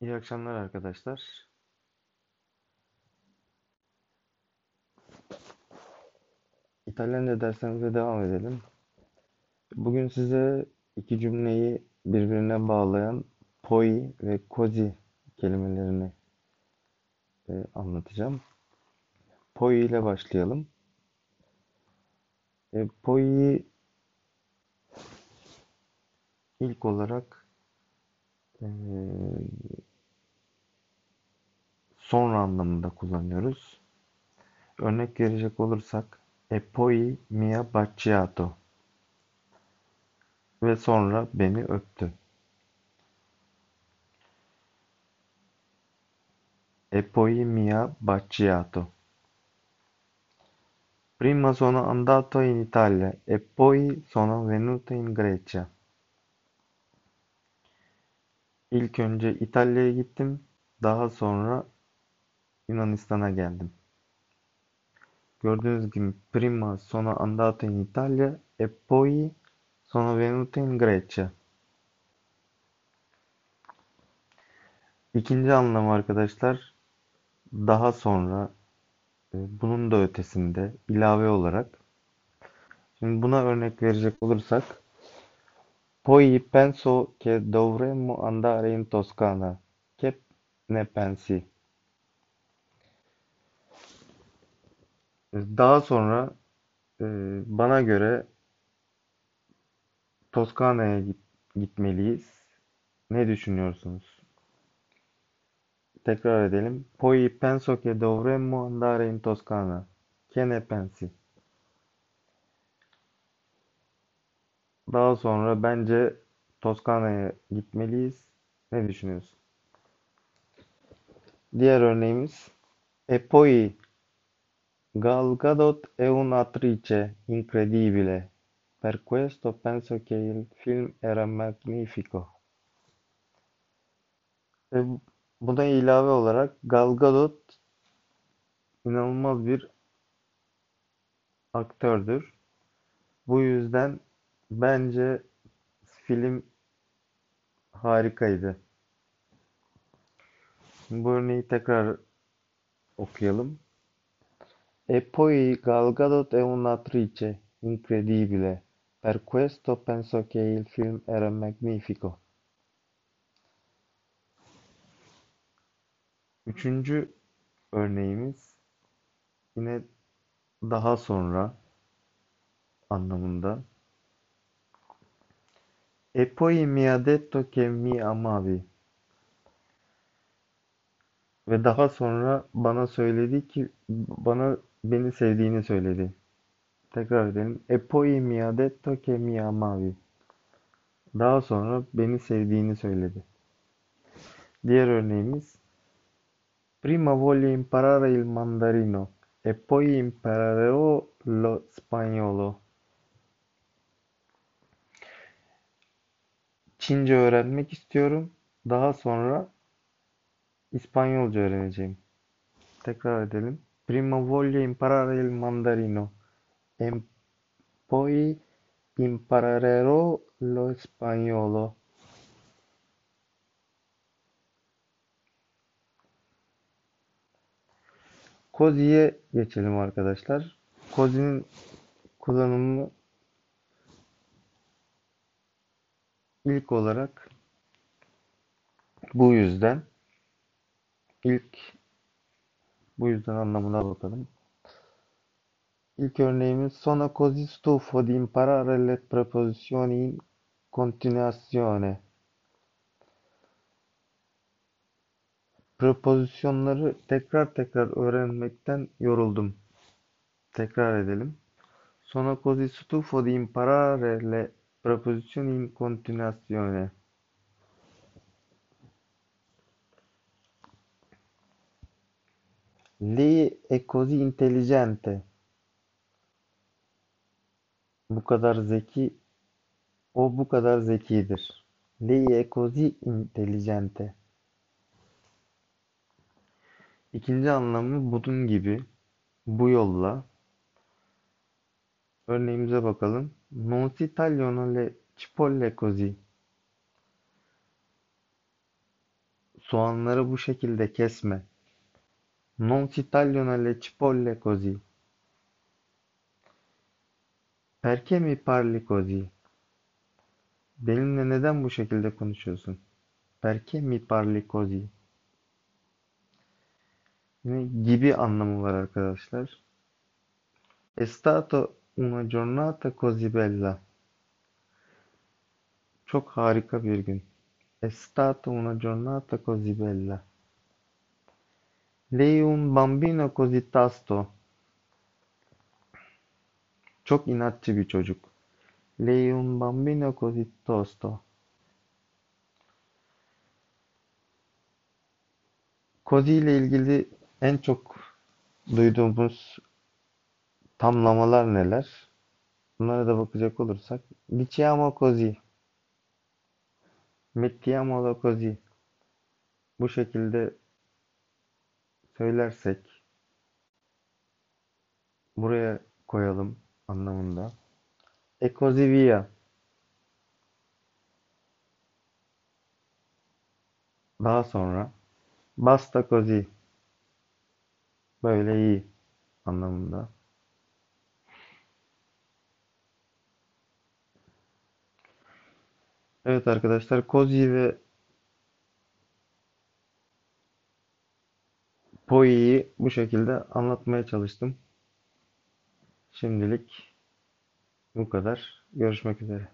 İyi akşamlar arkadaşlar. İtalyanca derslerimize devam edelim. Bugün size iki cümleyi birbirine bağlayan poi ve così kelimelerini e, anlatacağım. Poi ile başlayalım. E, poi ilk olarak e, sonra anlamında kullanıyoruz. Örnek verecek olursak e poi mi ha ve sonra beni öptü. E poi mi ha. Prima sono andato in Italia e poi sono venuto in Grecia. İlk önce İtalya'ya gittim, daha sonra Yunanistan'a geldim. Gördüğünüz gibi prima sono andato in Italia e poi sono venuto in Grecia. İkinci anlamı arkadaşlar daha sonra e, bunun da ötesinde ilave olarak şimdi buna örnek verecek olursak poi penso che dovremmo andare in Toscana che ne pensi Daha sonra e, bana göre Toskana'ya git, gitmeliyiz. Ne düşünüyorsunuz? Tekrar edelim. Poi penso che dovremmo andare in Toscana. Che ne pensi? Daha sonra bence Toskana'ya gitmeliyiz. Ne düşünüyorsun? Diğer örneğimiz E poi Gal Gadot è un'attrice incredibile, per questo penso che il film era magnifico. Ve buna ilave olarak Gal Gadot inanılmaz bir aktördür. Bu yüzden bence film harikaydı. Bu örneği tekrar okuyalım. E poi Gal Gadot è un'attrice incredibile, per questo penso che il film era magnifico. Üçüncü örneğimiz yine daha sonra anlamında. E poi mi ha detto che mi amavi. Ve daha sonra bana söyledi ki bana beni sevdiğini söyledi. Tekrar edelim. E poi mi ha detto che mi amavi. Daha sonra beni sevdiğini söyledi. Diğer örneğimiz Prima voglio imparare il mandarino e poi imparerò lo spagnolo. Çince öğrenmek istiyorum. Daha sonra İspanyolca öğreneceğim. Tekrar edelim. Prima voglio imparare il mandarino e poi imparerò lo spagnolo. Cozi'ye geçelim arkadaşlar. Cozi'nin kullanımı ilk olarak bu yüzden ilk bu yüzden anlamına bakalım. İlk örneğimiz Sono così stufo di imparare le preposizioni in continuazione. Prepozisyonları tekrar tekrar öğrenmekten yoruldum. Tekrar edelim. Sono così stufo di imparare le preposizioni in continuazione. Lei è così intelligente. Bu kadar zeki. O bu kadar zekidir. Lei è così intelligente. İkinci anlamı bunun gibi. Bu yolla. Örneğimize bakalım. Non si tagliano le cipolle così. Soğanları bu şekilde kesme. Non si tagliano le cipolle così. Perché mi parli così? Benimle neden bu şekilde konuşuyorsun? Perché mi parli così? Yine gibi anlamı var arkadaşlar. È stata una giornata così bella. Çok harika bir gün. È stata una giornata così bella. Lei un bambino così tasto. Çok inatçı bir çocuk. Lei un bambino così tosto. Così ile ilgili en çok duyduğumuz tamlamalar neler? Bunlara da bakacak olursak. Diciamo così. Mettiamolo così. Bu şekilde söylersek buraya koyalım anlamında. E così via. Daha sonra basta così. Böyle iyi anlamında. Evet arkadaşlar Kozi ve Poi'yi bu şekilde anlatmaya çalıştım. Şimdilik bu kadar. Görüşmek üzere.